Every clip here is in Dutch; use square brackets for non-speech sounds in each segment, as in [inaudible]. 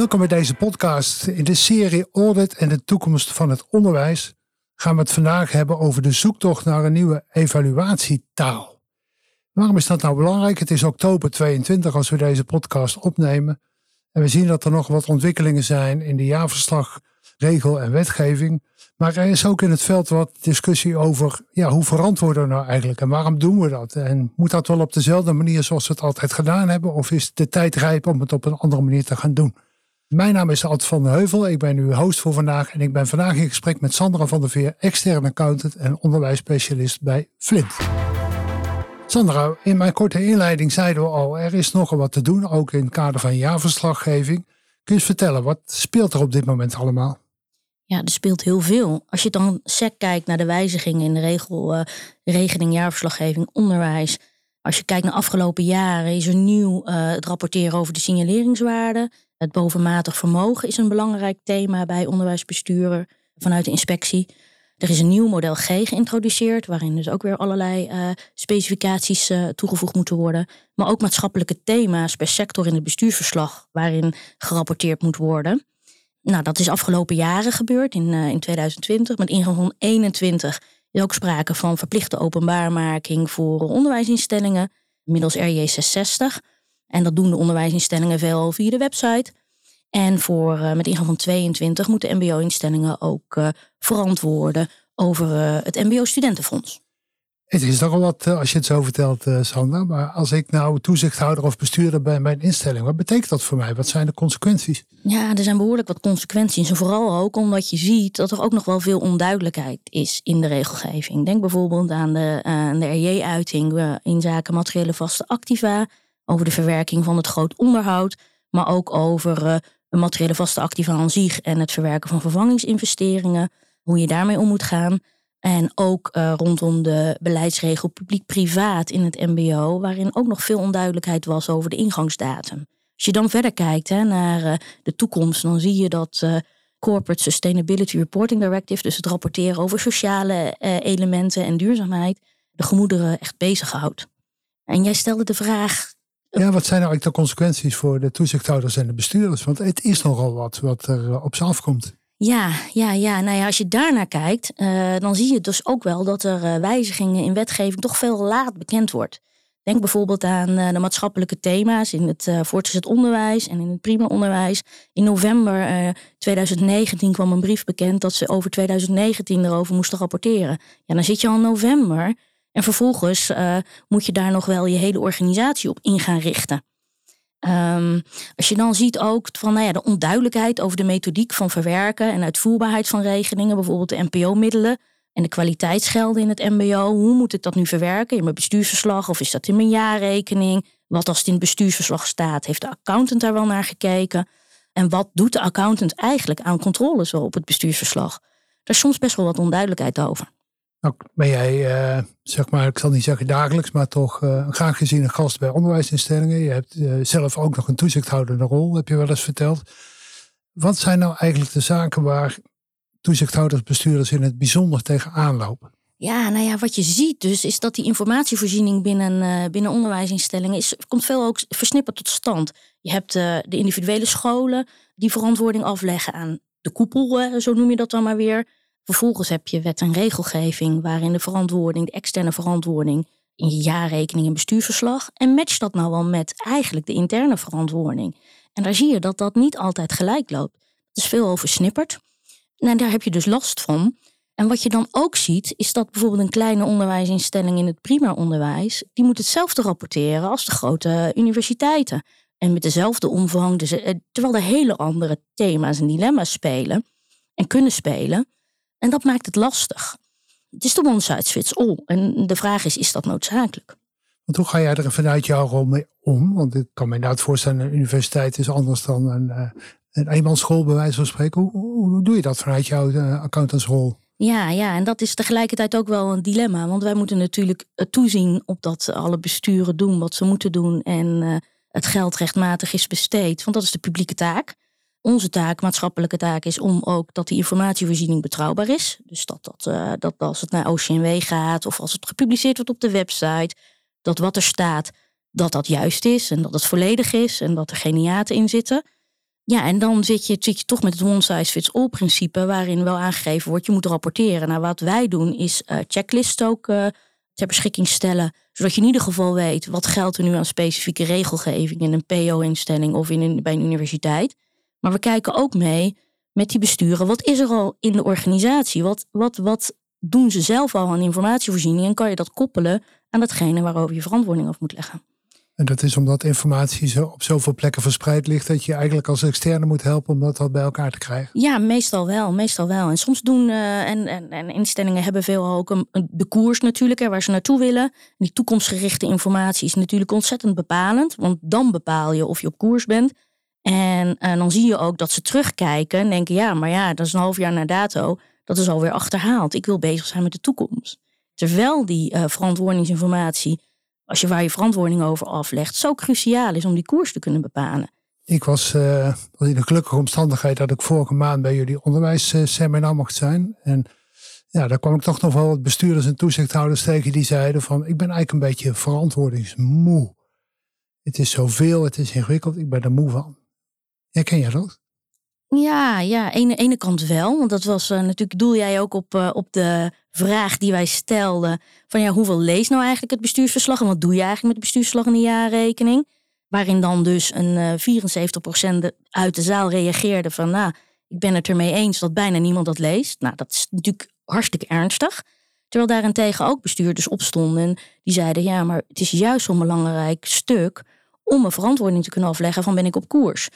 Welkom bij deze podcast. In de serie Audit en de toekomst van het onderwijs gaan we het vandaag hebben over de zoektocht naar een nieuwe evaluatietaal. Waarom is dat nou belangrijk? Het is oktober 22 als we deze podcast opnemen. En we zien dat er nog wat ontwikkelingen zijn in de jaarverslag, regel en wetgeving. Maar er is ook in het veld wat discussie over ja, hoe verantwoorden we nou eigenlijk en waarom doen we dat? En moet dat wel op dezelfde manier zoals we het altijd gedaan hebben? Of is de tijd rijp om het op een andere manier te gaan doen? Mijn naam is Ad van der Heuvel. Ik ben uw host voor vandaag. En ik ben vandaag in gesprek met Sandra van der Veer, externe accountant en onderwijsspecialist bij Flint. Sandra, in mijn korte inleiding zeiden we al, er is nogal wat te doen, ook in het kader van jaarverslaggeving. Kun je eens vertellen, wat speelt er op dit moment allemaal? Ja, er speelt heel veel. Als je dan sec kijkt naar de wijzigingen in de regel, uh, regeling jaarverslaggeving onderwijs. Als je kijkt naar afgelopen jaren is er nieuw uh, het rapporteren over de signaleringswaarde. Het bovenmatig vermogen is een belangrijk thema bij onderwijsbesturen vanuit de inspectie. Er is een nieuw model G geïntroduceerd, waarin dus ook weer allerlei uh, specificaties uh, toegevoegd moeten worden. Maar ook maatschappelijke thema's per sector in het bestuursverslag, waarin gerapporteerd moet worden. Nou, dat is afgelopen jaren gebeurd, in, uh, in 2020. Met ingang van 21 is ook sprake van verplichte openbaarmaking voor onderwijsinstellingen, middels RJ 660. En dat doen de onderwijsinstellingen veel via de website. En voor, uh, met ingang van 22 moeten MBO-instellingen ook uh, verantwoorden over uh, het MBO-studentenfonds. Het is toch al wat als je het zo vertelt, Sandra. Maar als ik nou toezichthouder of bestuurder ben bij een instelling, wat betekent dat voor mij? Wat zijn de consequenties? Ja, er zijn behoorlijk wat consequenties. En vooral ook omdat je ziet dat er ook nog wel veel onduidelijkheid is in de regelgeving. Denk bijvoorbeeld aan de, aan de RJ-uiting in zaken materiële vaste activa over de verwerking van het groot onderhoud, maar ook over uh, materiële vaste activa aan zich en het verwerken van vervangingsinvesteringen, hoe je daarmee om moet gaan. En ook uh, rondom de beleidsregel publiek-privaat in het MBO, waarin ook nog veel onduidelijkheid was over de ingangsdatum. Als je dan verder kijkt hè, naar uh, de toekomst, dan zie je dat Corporate Sustainability Reporting Directive, dus het rapporteren over sociale elementen en duurzaamheid, de gemoederen echt bezighoudt. En jij stelde de vraag, ja, wat zijn eigenlijk de consequenties voor de toezichthouders en de bestuurders? Want het is nogal wat wat er eh, op ze afkomt. Ja, ja, ja. Nou ja, als je daarnaar kijkt, uh, dan zie je dus ook wel dat er uh, wijzigingen in wetgeving toch veel laat bekend wordt. Denk bijvoorbeeld aan de maatschappelijke thema's in het voortgezet onderwijs en in het prima onderwijs. In november 2019 kwam een brief bekend dat ze over 2019 erover moesten rapporteren. Ja, dan zit je al in november. En vervolgens uh, moet je daar nog wel je hele organisatie op in gaan richten. Um, als je dan ziet ook van nou ja, de onduidelijkheid over de methodiek van verwerken en uitvoerbaarheid van regelingen, bijvoorbeeld de NPO-middelen en de kwaliteitsgelden in het MBO. Hoe moet ik dat nu verwerken in mijn bestuursverslag of is dat in mijn jaarrekening? Wat als het in het bestuursverslag staat, heeft de accountant daar wel naar gekeken? En wat doet de accountant eigenlijk aan controles op het bestuursverslag? Daar is soms best wel wat onduidelijkheid over. Nou, ben jij, uh, zeg maar, ik zal niet zeggen dagelijks, maar toch een graag geziene gast bij onderwijsinstellingen. Je hebt uh, zelf ook nog een toezichthoudende rol, heb je wel eens verteld. Wat zijn nou eigenlijk de zaken waar toezichthouders, bestuurders in het bijzonder tegenaan lopen? Ja, nou ja, wat je ziet dus is dat die informatievoorziening binnen, binnen onderwijsinstellingen is, komt veel ook versnipperd tot stand. Je hebt de individuele scholen die verantwoording afleggen aan de koepel, zo noem je dat dan maar weer. Vervolgens heb je wet en regelgeving waarin de verantwoording, de externe verantwoording in je jaarrekening en bestuursverslag. En match dat nou wel met eigenlijk de interne verantwoording. En daar zie je dat dat niet altijd gelijk loopt. Het is veel oversnipperd. En daar heb je dus last van. En wat je dan ook ziet, is dat bijvoorbeeld een kleine onderwijsinstelling in het primair onderwijs, die moet hetzelfde rapporteren als de grote universiteiten. En met dezelfde omvang, dus, eh, terwijl er hele andere thema's en dilemma's spelen en kunnen spelen. En dat maakt het lastig. Het is de one size fits all. En de vraag is, is dat noodzakelijk? Want hoe ga jij er vanuit jouw rol mee om? Want ik kan me inderdaad voorstellen, een universiteit is anders dan een, uh, een eenmansschool bij wijze van spreken. Hoe, hoe doe je dat vanuit jouw uh, accountantsrol? Ja, ja, en dat is tegelijkertijd ook wel een dilemma. Want wij moeten natuurlijk toezien op dat alle besturen doen wat ze moeten doen. En uh, het geld rechtmatig is besteed. Want dat is de publieke taak. Onze taak, maatschappelijke taak, is om ook dat die informatievoorziening betrouwbaar is. Dus dat, dat, uh, dat als het naar OCMW gaat of als het gepubliceerd wordt op de website, dat wat er staat, dat dat juist is en dat het volledig is en dat er geen hiaten in zitten. Ja, en dan zit je, zit je toch met het one size fits all principe, waarin wel aangegeven wordt, je moet rapporteren. Nou, wat wij doen is uh, checklists ook uh, ter beschikking stellen, zodat je in ieder geval weet wat geldt er nu aan specifieke regelgeving in een PO-instelling of in een, bij een universiteit. Maar we kijken ook mee met die besturen, wat is er al in de organisatie? Wat, wat, wat doen ze zelf al aan informatievoorziening en kan je dat koppelen aan datgene waarover je verantwoording af moet leggen? En dat is omdat informatie zo op zoveel plekken verspreid ligt dat je eigenlijk als externe moet helpen om dat wat bij elkaar te krijgen. Ja, meestal wel, meestal wel. En soms doen uh, en, en, en, instellingen hebben veel ook een, de koers natuurlijk, hè, waar ze naartoe willen. En die toekomstgerichte informatie is natuurlijk ontzettend bepalend, want dan bepaal je of je op koers bent. En, en dan zie je ook dat ze terugkijken en denken, ja, maar ja, dat is een half jaar na dato, dat is alweer achterhaald. Ik wil bezig zijn met de toekomst. Terwijl die uh, verantwoordingsinformatie als je waar je verantwoording over aflegt, zo cruciaal is om die koers te kunnen bepalen. Ik was, uh, in de gelukkige omstandigheid dat ik vorige maand bij jullie onderwijsseminar mocht zijn. En ja, daar kwam ik toch nog wel wat bestuurders en toezichthouders tegen die zeiden van ik ben eigenlijk een beetje verantwoordingsmoe. Het is zoveel, het is ingewikkeld, ik ben er moe van. Herken jij dat? Ja, ja, ene, ene kant wel. Want dat was uh, natuurlijk, doel jij ook op, uh, op de vraag die wij stelden. Van ja, hoeveel leest nou eigenlijk het bestuursverslag? En wat doe je eigenlijk met het bestuursverslag in de jaarrekening? Waarin dan dus een uh, 74% uit de zaal reageerde van nou, ik ben het ermee eens dat bijna niemand dat leest. Nou, dat is natuurlijk hartstikke ernstig. Terwijl daarentegen ook bestuurders opstonden die zeiden ja, maar het is juist zo'n belangrijk stuk om een verantwoording te kunnen afleggen van ben ik op koers.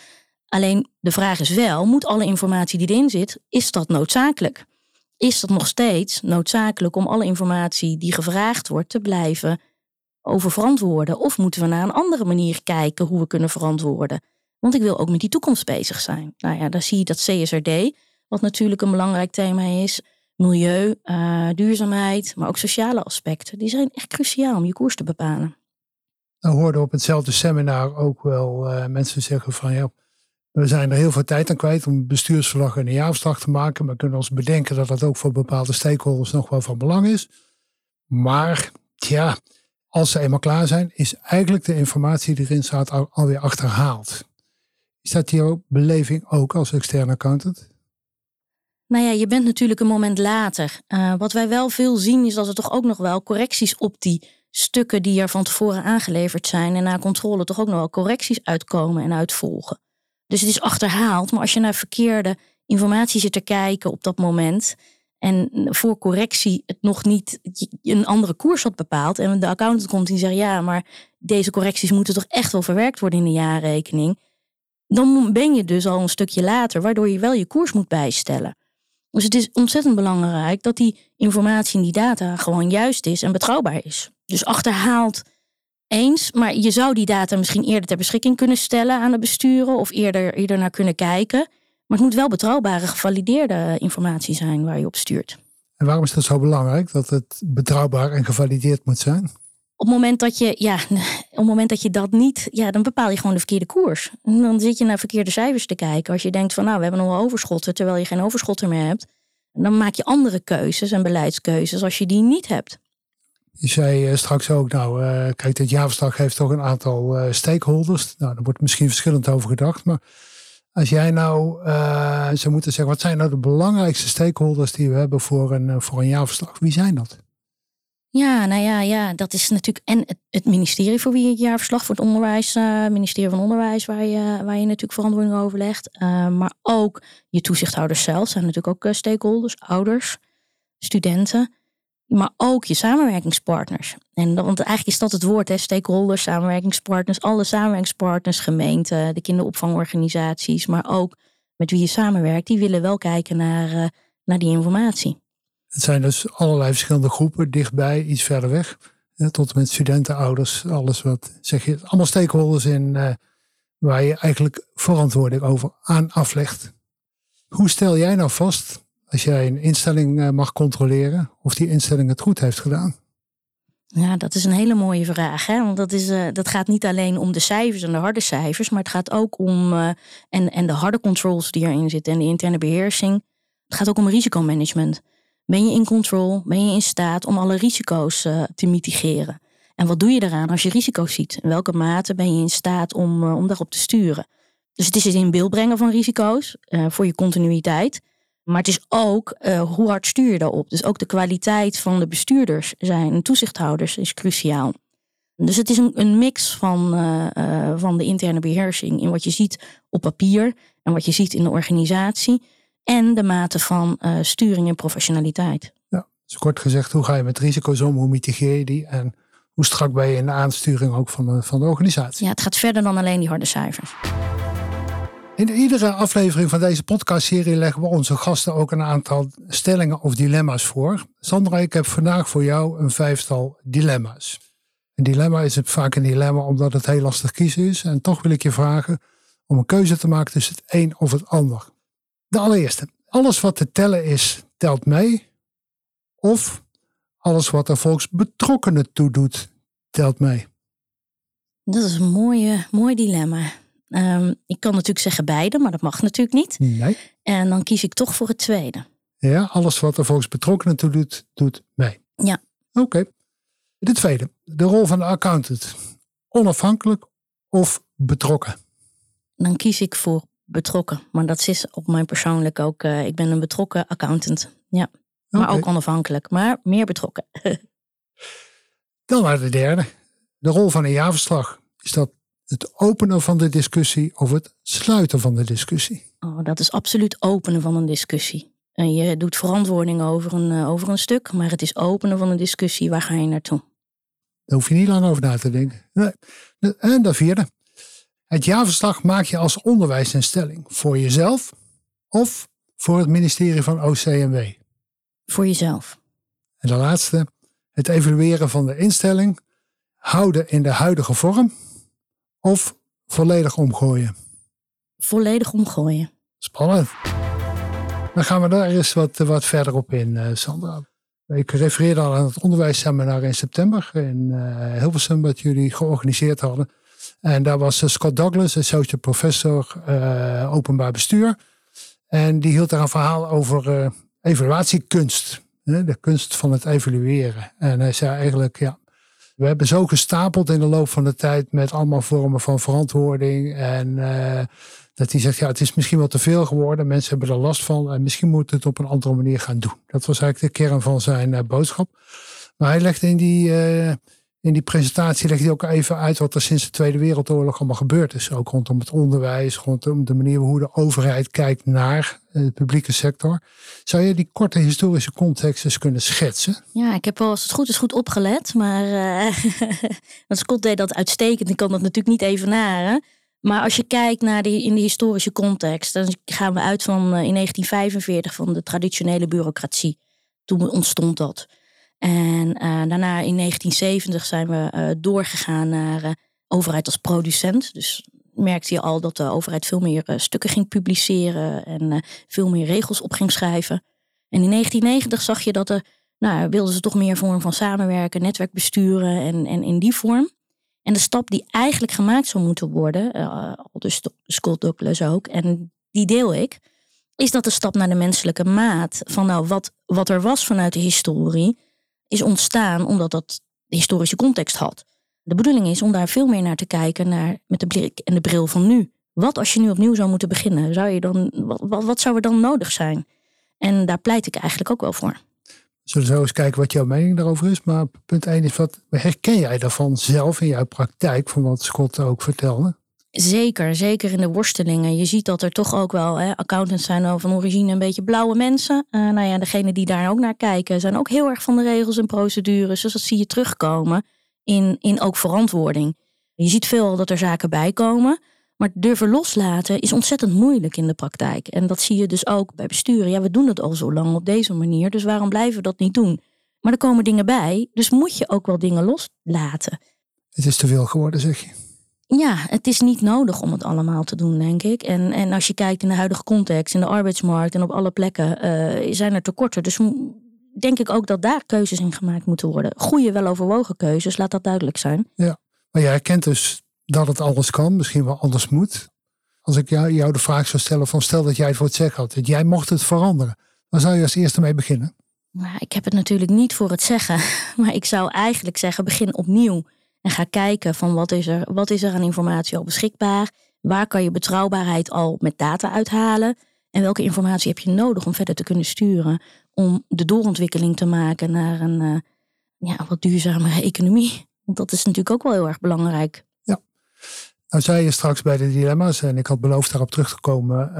Alleen de vraag is wel, moet alle informatie die erin zit, is dat noodzakelijk? Is dat nog steeds noodzakelijk om alle informatie die gevraagd wordt te blijven oververantwoorden? Of moeten we naar een andere manier kijken hoe we kunnen verantwoorden? Want ik wil ook met die toekomst bezig zijn. Nou ja, daar zie je dat CSRD, wat natuurlijk een belangrijk thema is. Milieu, uh, duurzaamheid, maar ook sociale aspecten. Die zijn echt cruciaal om je koers te bepalen. We hoorden op hetzelfde seminar ook wel uh, mensen zeggen van ja, we zijn er heel veel tijd aan kwijt om bestuursverslag en een jaarverslag te maken. Maar kunnen ons bedenken dat dat ook voor bepaalde stakeholders nog wel van belang is. Maar ja, als ze eenmaal klaar zijn, is eigenlijk de informatie die erin staat al, alweer achterhaald. Is dat jouw beleving ook als externe accountant? Nou ja, je bent natuurlijk een moment later. Uh, wat wij wel veel zien is dat er toch ook nog wel correcties op die stukken die er van tevoren aangeleverd zijn en na controle toch ook nog wel correcties uitkomen en uitvolgen. Dus het is achterhaald. Maar als je naar verkeerde informatie zit te kijken op dat moment. En voor correctie het nog niet een andere koers had bepaald. En de accountant komt en zegt: Ja, maar deze correcties moeten toch echt wel verwerkt worden in de jaarrekening. Dan ben je dus al een stukje later, waardoor je wel je koers moet bijstellen. Dus het is ontzettend belangrijk dat die informatie en die data gewoon juist is en betrouwbaar is. Dus achterhaald eens, maar je zou die data misschien eerder ter beschikking kunnen stellen aan de besturen of eerder, eerder naar kunnen kijken. Maar het moet wel betrouwbare, gevalideerde informatie zijn waar je op stuurt. En waarom is dat zo belangrijk dat het betrouwbaar en gevalideerd moet zijn? Op het moment dat je, ja, [laughs] op het moment dat je dat niet, ja, dan bepaal je gewoon de verkeerde koers. En dan zit je naar verkeerde cijfers te kijken. Als je denkt van nou, we hebben nog wel overschotten, terwijl je geen overschotten meer hebt. Dan maak je andere keuzes en beleidskeuzes als je die niet hebt. Je zei uh, straks ook, nou, uh, kijk, dit jaarverslag heeft toch een aantal uh, stakeholders. Nou, daar wordt misschien verschillend over gedacht. Maar als jij nou zou moeten zeggen, wat zijn nou de belangrijkste stakeholders die we hebben voor een, voor een jaarverslag? Wie zijn dat? Ja, nou ja, ja, dat is natuurlijk. En het, ministerie voor wie het jaarverslag voor het onderwijs, ministerie van Onderwijs, waar je, waar je natuurlijk verantwoording over legt. maar ook je toezichthouders zelf zijn natuurlijk ook stakeholders, ouders, studenten maar ook je samenwerkingspartners. En, want eigenlijk is dat het woord, hè, stakeholders, samenwerkingspartners, alle samenwerkingspartners, gemeenten, de kinderopvangorganisaties, maar ook met wie je samenwerkt, die willen wel kijken naar, uh, naar die informatie. Het zijn dus allerlei verschillende groepen, dichtbij, iets verder weg. tot en met studenten, ouders, alles wat zeg je. Allemaal stakeholders in uh, waar je eigenlijk verantwoording over aan aflegt. Hoe stel jij nou vast als jij een instelling eh, mag controleren of die instelling het goed heeft gedaan? Ja, dat is een hele mooie vraag. Hè? Want dat, is, uh, dat gaat niet alleen om de cijfers en de harde cijfers, maar het gaat ook om uh, en, en de harde controls die erin zitten en de interne beheersing. Het gaat ook om risicomanagement. Ben je in control? Ben je in staat om alle risico's te mitigeren? En wat doe je eraan als je risico's ziet? In welke mate ben je in staat om, om daarop te sturen? Dus het is het in beeld brengen van risico's voor je continuïteit. Maar het is ook uh, hoe hard stuur je daarop. Dus ook de kwaliteit van de bestuurders zijn toezichthouders is cruciaal. Dus het is een, een mix van, uh, van de interne beheersing in wat je ziet op papier en wat je ziet in de organisatie. En de mate van sturing en professionaliteit. Ja, dus kort gezegd, hoe ga je met risico's om? Hoe mitigeer je die? En hoe strak ben je in de aansturing ook van de, van de organisatie? Ja, het gaat verder dan alleen die harde cijfers. In iedere aflevering van deze podcastserie leggen we onze gasten ook een aantal stellingen of dilemma's voor. Sandra, ik heb vandaag voor jou een vijftal dilemma's. Een dilemma is het vaak een dilemma omdat het heel lastig kiezen is. En toch wil ik je vragen om een keuze te maken tussen het een of het ander. De allereerste. Alles wat te tellen is, telt mee. Of alles wat er volgens betrokkenen toe doet, telt mee. Dat is een mooie, mooi dilemma. Um, ik kan natuurlijk zeggen beide, maar dat mag natuurlijk niet. Nee. En dan kies ik toch voor het tweede. Ja, alles wat er volgens betrokkenen toe doet, doet mee. Ja. Oké. Okay. De tweede, de rol van de accountant. Onafhankelijk of betrokken? Dan kies ik voor betrokken. Maar dat is op mijn persoonlijk ook. Uh, ik ben een betrokken accountant. Ja. Maar ook onafhankelijk, maar meer betrokken. [laughs] Dan naar de derde. De rol van een jaarverslag. Is dat het openen van de discussie of het sluiten van de discussie? Oh, dat is absoluut openen van een discussie. En je doet verantwoording over een, eh, over een stuk, maar het is openen van een discussie. Waar ga je naartoe? Daar hoef je niet lang over na te denken. Nee. En de vierde. Het jaarverslag maak je als onderwijsinstelling voor jezelf of voor het ministerie van OCMW? Voor jezelf. En de laatste. Het evalueren van de instelling houden in de huidige vorm of volledig omgooien? Volledig omgooien. Spannend. Dan gaan we daar eens wat, wat verder op in, uh, Sandra. Ik refereerde al aan het onderwijsseminar in september in uh, Hilversum, wat jullie georganiseerd hadden. En daar was Scott Douglas, associate professor openbaar bestuur. En die hield daar een verhaal over evaluatiekunst. De kunst van het evalueren. En hij zei eigenlijk, ja, we hebben zo gestapeld in de loop van de tijd met allemaal vormen van verantwoording. En uh, dat hij zegt, ja, het is misschien wel te veel geworden. Mensen hebben er last van. En misschien moeten we het op een andere manier gaan doen. Dat was eigenlijk de kern van zijn uh, boodschap. Maar hij legde in die, uh, in die presentatie legde hij ook even uit wat er sinds de Tweede Wereldoorlog allemaal gebeurd is. Ook rondom het onderwijs, rondom de manier hoe de overheid kijkt naar de publieke sector. Zou je die korte historische context eens kunnen schetsen? Ja, ik heb wel als het goed is goed opgelet. Maar [laughs] uh, Scott deed dat uitstekend. Ik kan dat natuurlijk niet even naren. Maar als je kijkt naar die, in de historische context, dan gaan we uit van uh, in 1945 van de traditionele bureaucratie. Toen ontstond dat. En uh, daarna in 1970 zijn we uh, doorgegaan naar uh, overheid als producent. Dus merkte je al dat de overheid veel meer stukken ging publiceren en veel meer regels op ging schrijven. En in 1990 zag je dat er, nou, wilden ze toch meer vorm van samenwerken, netwerk besturen en, en in die vorm. En de stap die eigenlijk gemaakt zou moeten worden, dus Scott Douglas ook, en die deel ik, is dat de stap naar de menselijke maat van nou wat, wat er was vanuit de historie, is ontstaan omdat dat historische context had. De bedoeling is om daar veel meer naar te kijken, naar, met de blik en de bril van nu. Wat als je nu opnieuw zou moeten beginnen? Zou je dan, wat, wat zou er dan nodig zijn? En daar pleit ik eigenlijk ook wel voor. Zullen we zo eens kijken wat jouw mening daarover is. Maar punt 1 is, wat herken jij daarvan zelf in jouw praktijk, van wat Scott ook vertelde? Zeker, zeker in de worstelingen. Je ziet dat er toch ook wel, hè, accountants zijn van origine een beetje blauwe mensen. Uh, nou ja, degene die daar ook naar kijken, zijn ook heel erg van de regels en procedures. Dus dat zie je terugkomen in, in ook verantwoording. Je ziet veel dat er zaken bij komen. Maar durven loslaten is ontzettend moeilijk in de praktijk. En dat zie je dus ook bij besturen. Ja, we doen het al zo lang op deze manier, dus waarom blijven we dat niet doen? Maar er komen dingen bij, dus moet je ook wel dingen loslaten. Het is te veel geworden, zeg je. Ja, het is niet nodig om het allemaal te doen, denk ik. En, en als je kijkt in de huidige context, in de arbeidsmarkt en op alle plekken, uh, zijn er tekorten. Dus denk ik ook dat daar keuzes in gemaakt moeten worden. Goede, weloverwogen keuzes, laat dat duidelijk zijn. Ja, maar jij herkent dus dat het alles kan, misschien wel anders moet. Als ik jou, jou de vraag zou stellen van stel dat jij het voor het zeggen had, dat jij mocht het veranderen. Dan zou je als eerste mee beginnen? Nou, ik heb het natuurlijk niet voor het zeggen, [laughs] maar ik zou eigenlijk zeggen begin opnieuw. En ga kijken van wat is er, wat is er aan informatie al beschikbaar? Waar kan je betrouwbaarheid al met data uithalen? En welke informatie heb je nodig om verder te kunnen sturen? Om de doorontwikkeling te maken naar een uh, ja, wat duurzamere [laughs] economie. Want dat is natuurlijk ook wel heel erg belangrijk. Ja. Nou zei je straks bij de dilemma's, en ik had beloofd daarop terug te komen.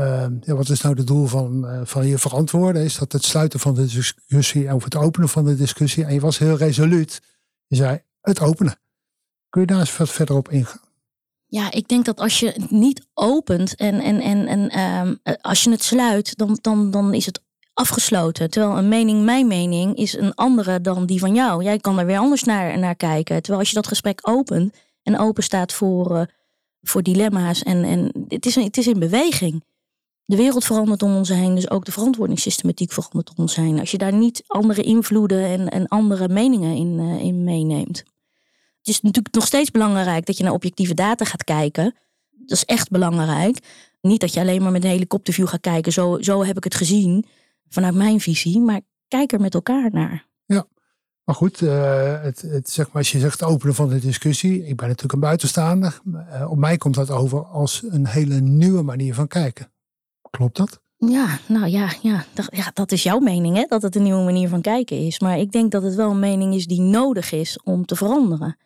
Uh, wat is nou het doel van, uh, van je verantwoorden? Is dat het sluiten van de discussie of het openen van de discussie? En je was heel resoluut. Je zei het openen. Kun je daar eens wat verder op ingaan? Ja, ik denk dat als je het niet opent en, en, en, en um, als je het sluit, dan, dan, dan is het afgesloten. Terwijl een mening, mijn mening, is een andere dan die van jou. Jij kan er weer anders naar, naar kijken. Terwijl als je dat gesprek opent en open staat voor, uh, voor dilemma's en, en het, is, het is in beweging. De wereld verandert om ons heen, dus ook de verantwoordingssystematiek verandert om ons heen. Als je daar niet andere invloeden en, en andere meningen in, uh, in meeneemt. Het is natuurlijk nog steeds belangrijk dat je naar objectieve data gaat kijken. Dat is echt belangrijk. Niet dat je alleen maar met een helikopterview gaat kijken. Zo, zo heb ik het gezien vanuit mijn visie. Maar kijk er met elkaar naar. Ja, maar goed, uh, het, het, zeg maar, als je zegt openen van de discussie. Ik ben natuurlijk een buitenstaander. Uh, op mij komt dat over als een hele nieuwe manier van kijken. Klopt dat? Ja, nou ja, ja, dat, ja, dat is jouw mening, hè? dat het een nieuwe manier van kijken is. Maar ik denk dat het wel een mening is die nodig is om te veranderen.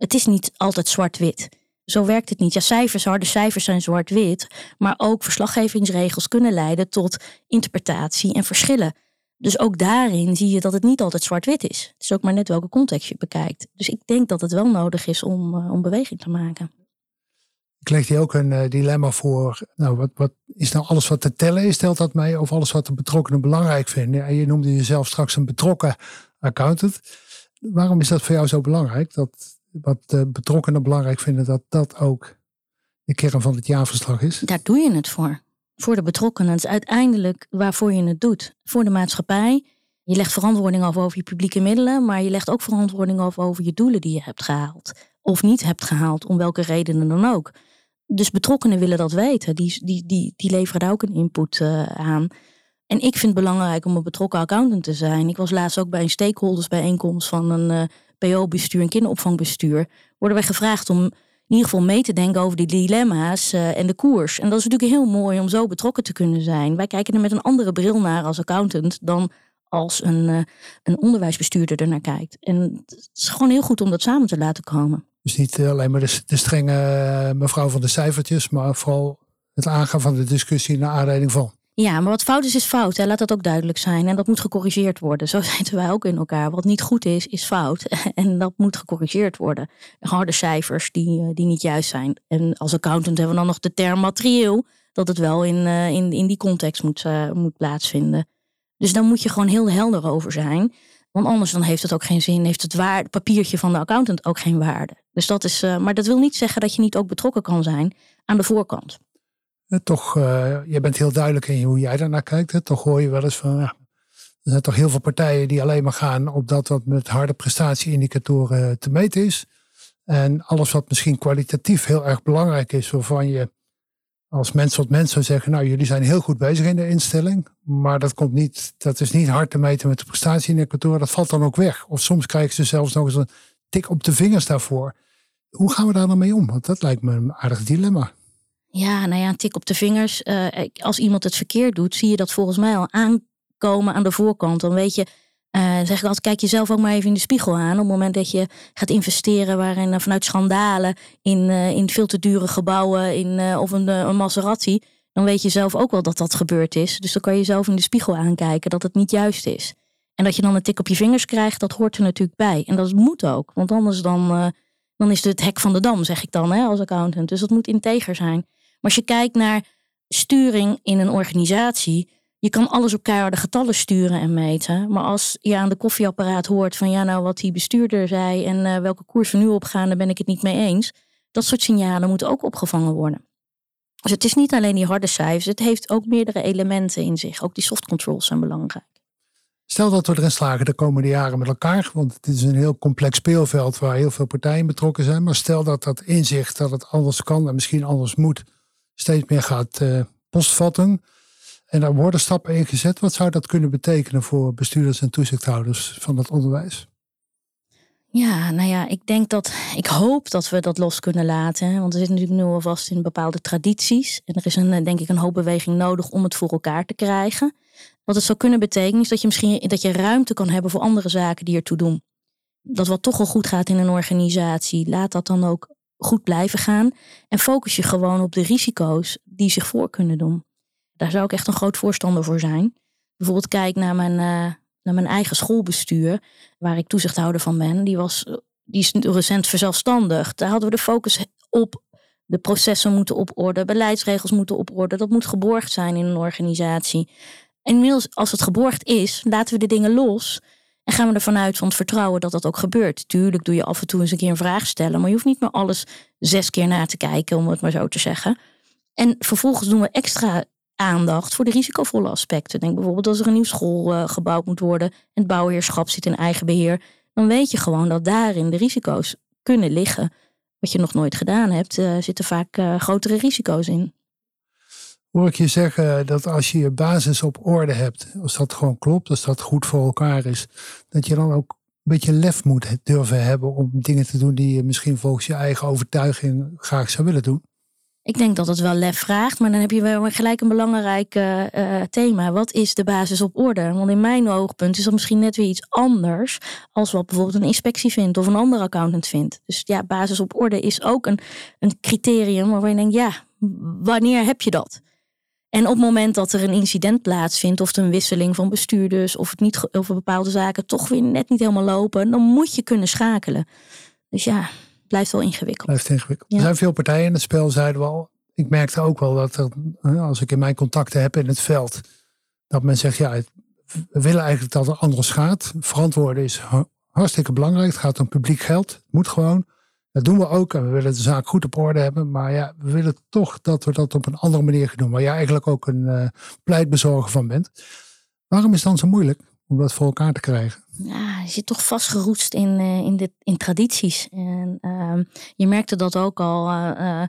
Het is niet altijd zwart-wit. Zo werkt het niet. Ja, cijfers, harde cijfers zijn zwart-wit. Maar ook verslaggevingsregels kunnen leiden tot interpretatie en verschillen. Dus ook daarin zie je dat het niet altijd zwart-wit is. Het is ook maar net welke context je bekijkt. Dus ik denk dat het wel nodig is om, om beweging te maken. Ik leg je ook een uh, dilemma voor. Nou, wat, wat is nou alles wat te tellen is, stelt dat mij, of alles wat de betrokkenen belangrijk vinden? En je noemde jezelf straks een betrokken accountant. Waarom is dat voor jou zo belangrijk? Dat, wat de betrokkenen belangrijk vinden, dat dat ook de kern van het jaarverslag is? Daar doe je het voor. Voor de betrokkenen. Het is uiteindelijk waarvoor je het doet. Voor de maatschappij. Je legt verantwoording af over je publieke middelen, maar je legt ook verantwoording af over je doelen die je hebt gehaald. Of niet hebt gehaald, om welke redenen dan ook. Dus betrokkenen willen dat weten. Die, die, die, die leveren daar ook een input uh, aan. En ik vind het belangrijk om een betrokken accountant te zijn. Ik was laatst ook bij een stakeholdersbijeenkomst van een uh, PO-bestuur en kinderopvangbestuur, worden wij gevraagd om in ieder geval mee te denken over die dilemma's uh, en de koers. En dat is natuurlijk heel mooi om zo betrokken te kunnen zijn. Wij kijken er met een andere bril naar als accountant dan als een, uh, een onderwijsbestuurder er naar kijkt. En het is gewoon heel goed om dat samen te laten komen. Dus niet alleen maar de, de strenge mevrouw van de cijfertjes, maar vooral het aangaan van de discussie naar aanleiding van. Ja, maar wat fout is, is fout. Laat dat ook duidelijk zijn. En dat moet gecorrigeerd worden. Zo [laughs] zitten wij ook in elkaar. Wat niet goed is, is fout. [laughs] En dat moet gecorrigeerd worden. Harde cijfers die, eh, die niet juist zijn. En als accountant hebben we dan nog de term materieel. Dat het wel in, uh, in, in die context moet, uh, moet plaatsvinden. Dus dan moet je gewoon heel helder over zijn. Want anders dan heeft het ook geen zin. Heeft het, het papiertje van de accountant ook geen waarde. Dus dat is, maar dat wil niet zeggen dat je niet ook betrokken kan zijn aan de voorkant toch, uh, je bent heel duidelijk in hoe jij daarnaar kijkt. Hè? Toch hoor je wel eens van, ja, er zijn toch heel veel partijen die alleen maar gaan op dat wat met harde prestatieindicatoren te meten is. En alles wat misschien kwalitatief heel erg belangrijk is, waarvan je als mens tot mens zou zeggen, nou jullie zijn heel goed bezig in de instelling, maar dat, komt niet, dat is niet hard te meten met de prestatieindicatoren, dat valt dan ook weg. Of soms krijgen ze zelfs nog eens een tik op de vingers daarvoor. Hoe gaan we daar dan mee om? Want dat lijkt me een aardig dilemma. Ja, nou ja, een tik op de vingers. Uh, als iemand het verkeerd doet, zie je dat volgens mij al aankomen aan de voorkant. Dan weet je, uh, zeg ik altijd, kijk jezelf ook maar even in de spiegel aan. Op het moment dat je gaat investeren waarin uh, vanuit schandalen in, in veel te dure gebouwen in, of een, een Maserati, dan weet je zelf ook wel dat dat gebeurd is. Dus dan kan je zelf in de spiegel aankijken dat het niet juist is. En dat je dan een tik op je vingers krijgt, dat hoort er natuurlijk bij. En dat moet ook, want anders dan, dan is het het hek van de dam, zeg ik dan hè, als accountant. Dus dat moet integer zijn. Maar als je kijkt naar sturing in een organisatie, je kan alles op keiharde getallen sturen en meten. Maar als je aan de koffieapparaat hoort van ja, nou wat die bestuurder zei en uh, welke koers we nu opgaan, daar ben ik het niet mee eens. Dat soort signalen moeten ook opgevangen worden. Dus het is niet alleen die harde cijfers, het heeft ook meerdere elementen in zich. Ook die soft controls zijn belangrijk. Stel dat we erin slagen de komende jaren met elkaar, want het is een heel complex speelveld waar heel veel partijen betrokken zijn. Maar stel dat dat inzicht dat het anders kan en misschien anders moet, steeds meer gaat uh, postvatten. En daar worden stappen in gezet. Wat zou dat kunnen betekenen voor bestuurders en toezichthouders van het onderwijs? Ja, nou ja, ik denk dat, ik hoop dat we dat los kunnen laten. Want we zitten natuurlijk nu alvast in bepaalde tradities. En er is een, denk ik een hoop beweging nodig om het voor elkaar te krijgen. Wat het zou kunnen betekenen is dat je misschien dat je ruimte kan hebben voor andere zaken die ertoe doen. Dat wat toch al goed gaat in een organisatie, laat dat dan ook goed blijven gaan. En focus je gewoon op de risico's die zich voor kunnen doen. Daar zou ik echt een groot voorstander voor zijn. Bijvoorbeeld kijk naar mijn, uh, naar mijn eigen schoolbestuur, waar ik toezichthouder van ben. Die, was, die is recent verzelfstandigd. Daar hadden we de focus op. De processen moeten op orde, beleidsregels moeten op orde. Dat moet geborgd zijn in een organisatie. Inmiddels, als het geborgd is, laten we de dingen los. En gaan we ervan uit van het vertrouwen dat dat ook gebeurt. Tuurlijk doe je af en toe eens een keer een vraag stellen. Maar je hoeft niet meer alles zes keer na te kijken, om het maar zo te zeggen. En vervolgens doen we extra aandacht voor de risicovolle aspecten. Denk bijvoorbeeld als er een nieuw school uh, gebouwd moet worden. En het bouwheerschap zit in eigen beheer. Dan weet je gewoon dat daarin de risico's kunnen liggen. Wat je nog nooit gedaan hebt, uh, zitten vaak uh, grotere risico's in hoor ik je zeggen dat als je je basis op orde hebt, als dat gewoon klopt, als dat goed voor elkaar is, dat je dan ook een beetje lef moet durven hebben om dingen te doen die je misschien volgens je eigen overtuiging graag zou willen doen. Ik denk dat het wel lef vraagt, maar dan heb je wel gelijk een belangrijk uh, thema. Wat is de basis op orde? Want in mijn oogpunt is dat misschien net weer iets anders als wat bijvoorbeeld een inspectie vindt of een andere accountant vindt. Dus ja, basis op orde is ook een, een criterium waarvan je denkt, ja, wanneer heb je dat? En op het moment dat er een incident plaatsvindt, of een wisseling van bestuurders, of, het niet, over bepaalde zaken toch weer net niet helemaal lopen, dan moet je kunnen schakelen. Dus ja, blijft wel ingewikkeld. Blijft ingewikkeld. Er zijn veel partijen in het spel, zeiden we al. Ik merkte ook wel dat er, als ik in mijn contacten heb in het veld, dat men zegt, ja, we willen eigenlijk dat er anders gaat. Verantwoorden is hartstikke belangrijk. Het gaat om publiek geld. Het moet gewoon. Dat doen we ook en we willen de zaak goed op orde hebben. Maar ja, we willen toch dat we dat op een andere manier gaan doen. Waar jij eigenlijk ook een uh, pleitbezorger van bent. Waarom is het dan zo moeilijk om dat voor elkaar te krijgen? Ja, je zit toch vastgeroest in, uh, in, in tradities. En uh, je merkte dat ook al. Uh,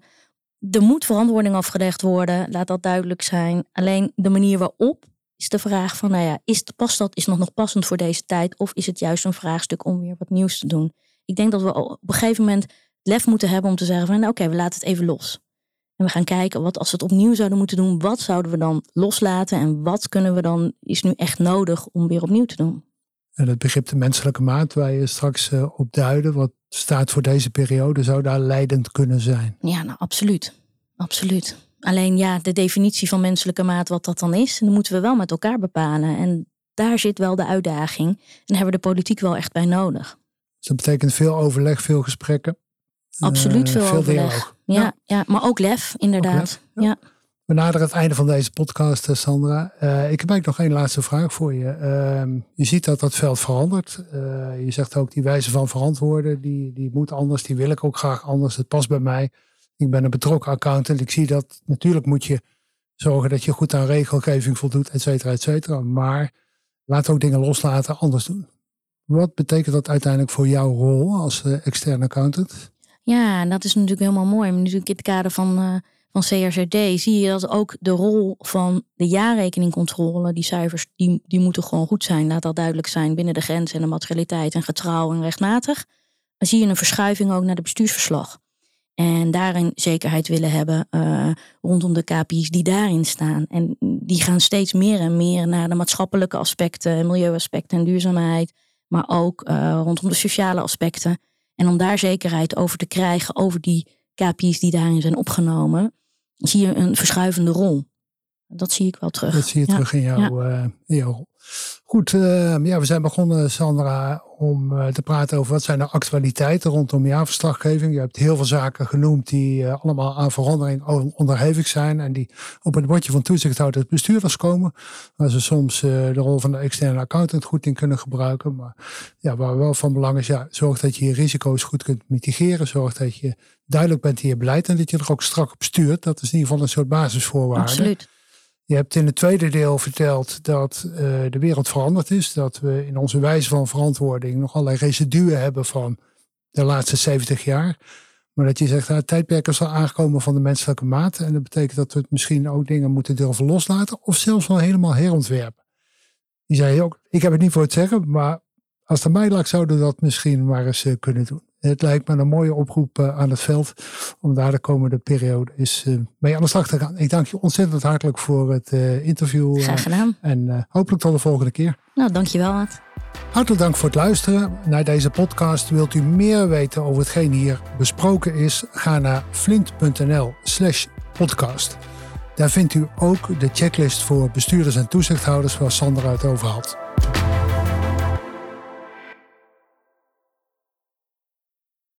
er moet verantwoording afgelegd worden, laat dat duidelijk zijn. Alleen de manier waarop is de vraag van, nou ja, is, past dat is nog, nog passend voor deze tijd? Of is het juist een vraagstuk om weer wat nieuws te doen? Ik denk dat we op een gegeven moment lef moeten hebben om te zeggen van nou, oké, we laten het even los. En we gaan kijken wat als we het opnieuw zouden moeten doen, wat zouden we dan loslaten en wat kunnen we dan, is nu echt nodig om weer opnieuw te doen. En het begrip de menselijke maat waar je straks uh, op duiden, wat staat voor deze periode, zou daar leidend kunnen zijn. Ja, nou absoluut. Absoluut. Alleen ja, de definitie van menselijke maat, wat dat dan is, dan moeten we wel met elkaar bepalen. En daar zit wel de uitdaging. En hebben we de politiek wel echt bij nodig. Dus dat betekent veel overleg, veel gesprekken. Absoluut veel, veel overleg. Ja, ja, maar ook lef, inderdaad. ja. We naderen het einde van deze podcast, eh, Sandra. Uh, ik heb eigenlijk nog één laatste vraag voor je. Uh, je ziet dat dat veld verandert. Uh, je zegt ook die wijze van verantwoorden, die, die moet anders. Die wil ik ook graag anders. Het past bij mij. Ik ben een betrokken accountant. Ik zie dat natuurlijk moet je zorgen dat je goed aan regelgeving voldoet, et cetera, et cetera. Maar laat ook dingen loslaten, anders doen. Wat betekent dat uiteindelijk voor jouw rol als uh, externe accountant? Ja, dat is natuurlijk helemaal mooi. Maar natuurlijk in het kader van, uh, van CRZD zie je dat ook de rol van de jaarrekeningcontrole, die cijfers, die, die moeten gewoon goed zijn. Laat dat duidelijk zijn binnen de grenzen en de materialiteit en getrouw en rechtmatig. Dan zie je een verschuiving ook naar de bestuursverslag. En daarin zekerheid willen hebben uh, rondom de KPI's die daarin staan. En die gaan steeds meer en meer naar de maatschappelijke aspecten, milieuaspecten en duurzaamheid maar ook uh, rondom de sociale aspecten. En om daar zekerheid over te krijgen, over die KPI's die daarin zijn opgenomen, zie je een verschuivende rol. Dat zie ik wel terug. Dat zie je terug in jouw, ja. uh, in jouw. Goed, uh, ja, we zijn begonnen, Sandra, om uh, te praten over wat zijn de actualiteiten rondom jaarverslaggeving. Je hebt heel veel zaken genoemd die uh, allemaal aan verandering onderhevig zijn en die op het bordje van toezichthouders bestuurders komen. Waar ze soms de rol van de externe accountant goed in kunnen gebruiken. Maar ja, waar wel van belang is, ja, zorg dat je je risico's goed kunt mitigeren. Zorg dat je duidelijk bent in je beleid en dat je er ook strak op stuurt. Dat is in ieder geval een soort basisvoorwaarde. Absoluut. Je hebt in het tweede deel verteld dat uh, de wereld veranderd is. Dat we in onze wijze van verantwoording nog allerlei residuen hebben van de laatste 70 jaar. Maar dat je zegt, nou, het tijdperk is al aangekomen van de menselijke maat. En dat betekent dat we misschien ook dingen moeten durven loslaten. Of zelfs wel helemaal herontwerpen. Die zei ook, ik heb het niet voor het zeggen, maar als het mij lag, zouden we dat misschien maar eens kunnen doen. Het lijkt me een mooie oproep aan het veld om daar de komende periode eens mee aan de slag te gaan. Ik dank je ontzettend hartelijk voor het interview. Graag gedaan. En hopelijk tot de volgende keer. Nou, dankjewel Maat. Hartelijk dank voor het luisteren naar deze podcast. Wilt u meer weten over hetgeen hier besproken is? Ga naar flint.nl slash podcast. Daar vindt u ook de checklist voor bestuurders en toezichthouders waar Sander uit over had.